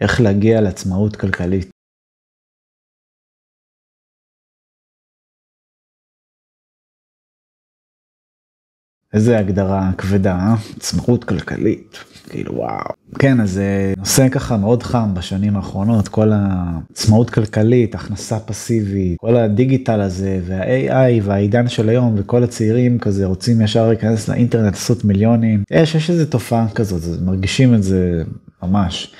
איך להגיע לעצמאות כלכלית. איזה הגדרה כבדה, אה? עצמאות כלכלית, כאילו וואו. כן, אז זה נושא ככה מאוד חם בשנים האחרונות, כל העצמאות כלכלית, הכנסה פסיבית, כל הדיגיטל הזה וה-AI והעידן של היום וכל הצעירים כזה רוצים ישר להיכנס לאינטרנט לעשות מיליונים. יש, יש איזה תופעה כזאת, מרגישים את זה ממש.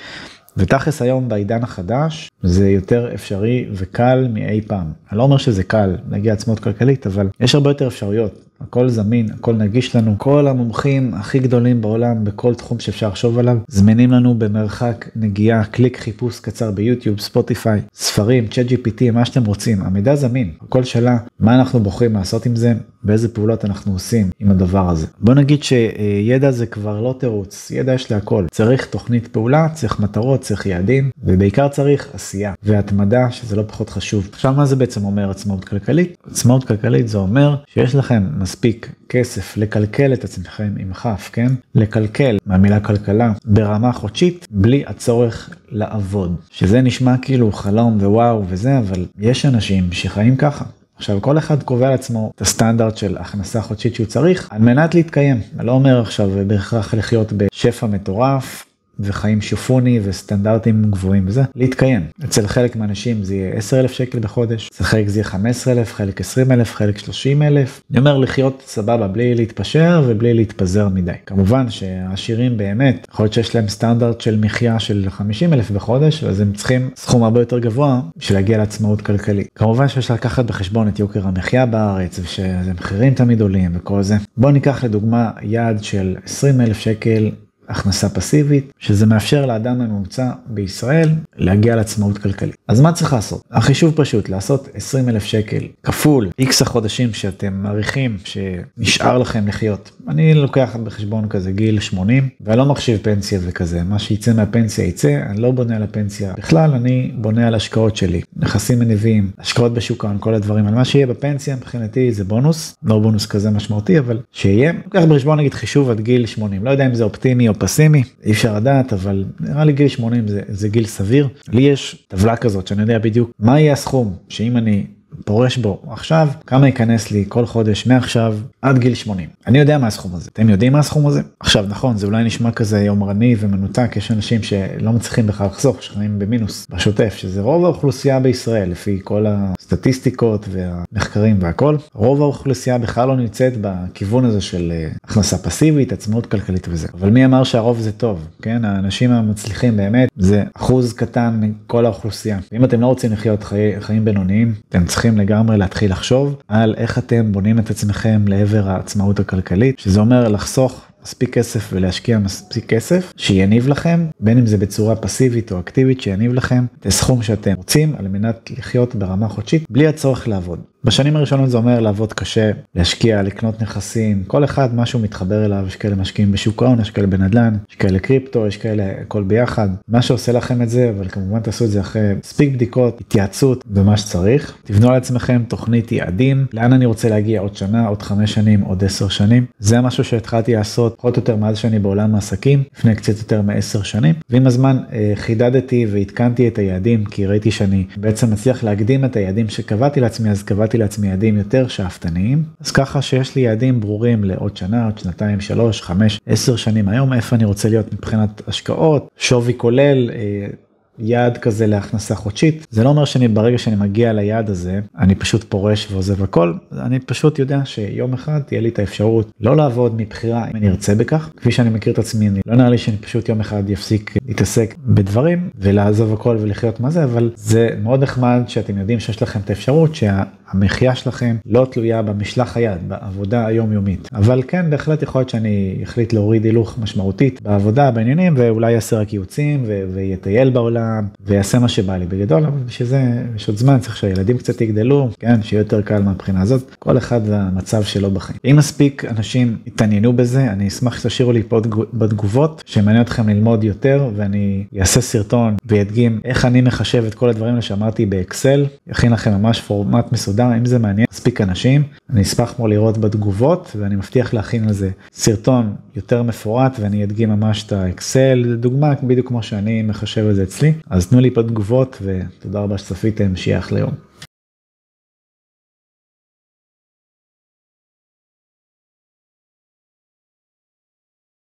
ותכלס היום בעידן החדש זה יותר אפשרי וקל מאי פעם. אני לא אומר שזה קל להגיע לעצמאות כלכלית אבל יש הרבה יותר אפשרויות. הכל זמין, הכל נגיש לנו, כל המומחים הכי גדולים בעולם בכל תחום שאפשר לחשוב עליו, זמינים לנו במרחק נגיעה, קליק חיפוש קצר ביוטיוב, ספוטיפיי, ספרים, צ'אט GPT, מה שאתם רוצים, המידע זמין, הכל שאלה, מה אנחנו בוחרים לעשות עם זה, ואיזה פעולות אנחנו עושים עם הדבר הזה. בוא נגיד שידע זה כבר לא תירוץ, ידע יש להכל, צריך תוכנית פעולה, צריך מטרות, צריך יעדים, ובעיקר צריך עשייה והתמדה שזה לא פחות חשוב. עכשיו מה זה בעצם אומר עצמאות כלכלית? עצמאות כלכלית זה אומר שיש לכם מספיק כסף לקלקל את עצמכם עם כף, כן? לקלקל מהמילה כלכלה ברמה חודשית בלי הצורך לעבוד. שזה נשמע כאילו חלום ווואו וזה, אבל יש אנשים שחיים ככה. עכשיו כל אחד קובע לעצמו את הסטנדרט של הכנסה חודשית שהוא צריך על מנת להתקיים. אני לא אומר עכשיו בהכרח לחיות בשפע מטורף וחיים שופוני וסטנדרטים גבוהים וזה, להתקיים. אצל חלק מהאנשים זה יהיה 10 אלף שקל בחודש, אצל חלק זה יהיה 15 אלף, חלק 20 אלף, חלק 30 אלף. אני אומר לחיות סבבה בלי להתפשר ובלי להתפזר מדי. כמובן שהעשירים באמת, יכול להיות שיש להם סטנדרט של מחיה של 50 אלף בחודש, אז הם צריכים סכום הרבה יותר גבוה בשביל להגיע לעצמאות כלכלית. כמובן שיש לקחת בחשבון את יוקר המחיה בארץ ושזה מחירים תמיד עולים וכל זה. בוא ניקח לדוגמה יעד של 20 אלף שקל הכנסה פסיבית, שזה מאפשר לאדם הממוצע בישראל להגיע לעצמאות כלכלית. אז מה צריך לעשות? החישוב פשוט, לעשות 20 אלף שקל כפול איקס החודשים שאתם מעריכים שנשאר לכם לחיות. אני לוקח בחשבון כזה גיל 80, ואני לא מחשיב פנסיה וכזה, מה שיצא מהפנסיה יצא, אני לא בונה על הפנסיה בכלל, אני בונה על השקעות שלי, נכסים מניבים, השקעות בשוק ההון, כל הדברים, על מה שיהיה בפנסיה מבחינתי זה בונוס, לא בונוס כזה משמעותי, אבל שיהיה. לוקח בחשבון נגיד חישוב עד גיל 80, לא יודע אם זה אופטימי או פסימי, אי אפשר לדעת, אבל נראה לי גיל 80 זה, זה גיל סביר. לי יש טבלה כזאת שאני יודע בדיוק מה יהיה הסכום שאם אני פורש בו עכשיו, כמה ייכנס לי כל חודש מעכשיו עד גיל 80. אני יודע מה הסכום הזה. אתם יודעים מה הסכום הזה? עכשיו נכון, זה אולי נשמע כזה יומרני ומנותק, יש אנשים שלא מצליחים בכלל לחסוך, שחיים במינוס בשוטף, שזה רוב האוכלוסייה בישראל, לפי כל הסטטיסטיקות והמחקרים והכל. רוב האוכלוסייה בכלל לא נמצאת בכיוון הזה של אה, הכנסה פסיבית, עצמאות כלכלית וזה. אבל מי אמר שהרוב זה טוב, כן? האנשים המצליחים באמת זה אחוז קטן מכל האוכלוסייה. אם אתם לא רוצים לחיות חי... חיים בינוניים, אתם צריכים לגמרי להתחיל לחשוב על איך אתם בונים את עצמכם לעבר העצמאות הכלכלית, שזה אומר לחסוך מספיק כסף ולהשקיע מספיק כסף שיניב לכם, בין אם זה בצורה פסיבית או אקטיבית שיניב לכם את הסכום שאתם רוצים על מנת לחיות ברמה חודשית בלי הצורך לעבוד. בשנים הראשונות זה אומר לעבוד קשה, להשקיע, לקנות נכסים, כל אחד משהו מתחבר אליו, יש כאלה משקיעים בשוק ההון, יש כאלה בנדל"ן, יש כאלה קריפטו, יש כאלה הכל ביחד, מה שעושה לכם את זה, אבל כמובן תעשו את זה אחרי מספיק בדיקות, התייעצות ומה שצריך, תבנו לעצמכם תוכנית יעדים, לאן אני רוצה להגיע? עוד שנה, עוד חמש שנים, עוד עשר שנים, זה משהו שהתחלתי לעשות פחות או יותר מאז שאני בעולם העסקים, לפני קצת יותר מעשר שנים, ועם הזמן אה, חידדתי ועדכנתי את היעדים, כי ראיתי שאני בעצם מצליח להקדים את היעדים שקבעתי לעצמי, אז קבעתי קבעתי לעצמי יעדים יותר שאפתניים, אז ככה שיש לי יעדים ברורים לעוד שנה, עוד שנתיים, שלוש, חמש, עשר שנים היום, איפה אני רוצה להיות מבחינת השקעות, שווי כולל, אה, יעד כזה להכנסה חודשית. זה לא אומר שאני ברגע שאני מגיע ליעד הזה אני פשוט פורש ועוזב הכל. אני פשוט יודע שיום אחד תהיה לי את האפשרות לא לעבוד מבחירה אם אני ארצה בכך. כפי שאני מכיר את עצמי אני לא נראה לי שאני פשוט יום אחד יפסיק להתעסק בדברים ולעזוב הכל ולחיות מה זה אבל זה מאוד נחמד שאתם יודעים שיש לכם את האפשרות שה... המחיה שלכם לא תלויה במשלח היד, בעבודה היומיומית. אבל כן, בהחלט יכול להיות שאני אחליט להוריד הילוך משמעותית בעבודה, בעניינים, ואולי יעשה רק ייעוצים, ויטייל בעולם, ויעשה מה שבא לי. בגדול, אבל בשביל זה יש עוד זמן, צריך שהילדים קצת יגדלו, כן, שיהיה יותר קל מהבחינה הזאת. כל אחד והמצב שלו בחיים. אם מספיק אנשים יתעניינו בזה, אני אשמח שתשאירו לי פה בתגובות, שמעניין אתכם ללמוד יותר, ואני אעשה סרטון וידגים איך אני מחשב את כל הדברים שאמרתי באקסל, יכין לכם ממש פורמט מסודר. מסודר אם זה מעניין מספיק אנשים. אני אשמח כמו לראות בתגובות ואני מבטיח להכין על זה סרטון יותר מפורט ואני אדגים ממש את האקסל. דוגמה בדיוק כמו שאני מחשב את זה אצלי. אז תנו לי בתגובות ותודה רבה שצפיתם שיהיה אחלה יום.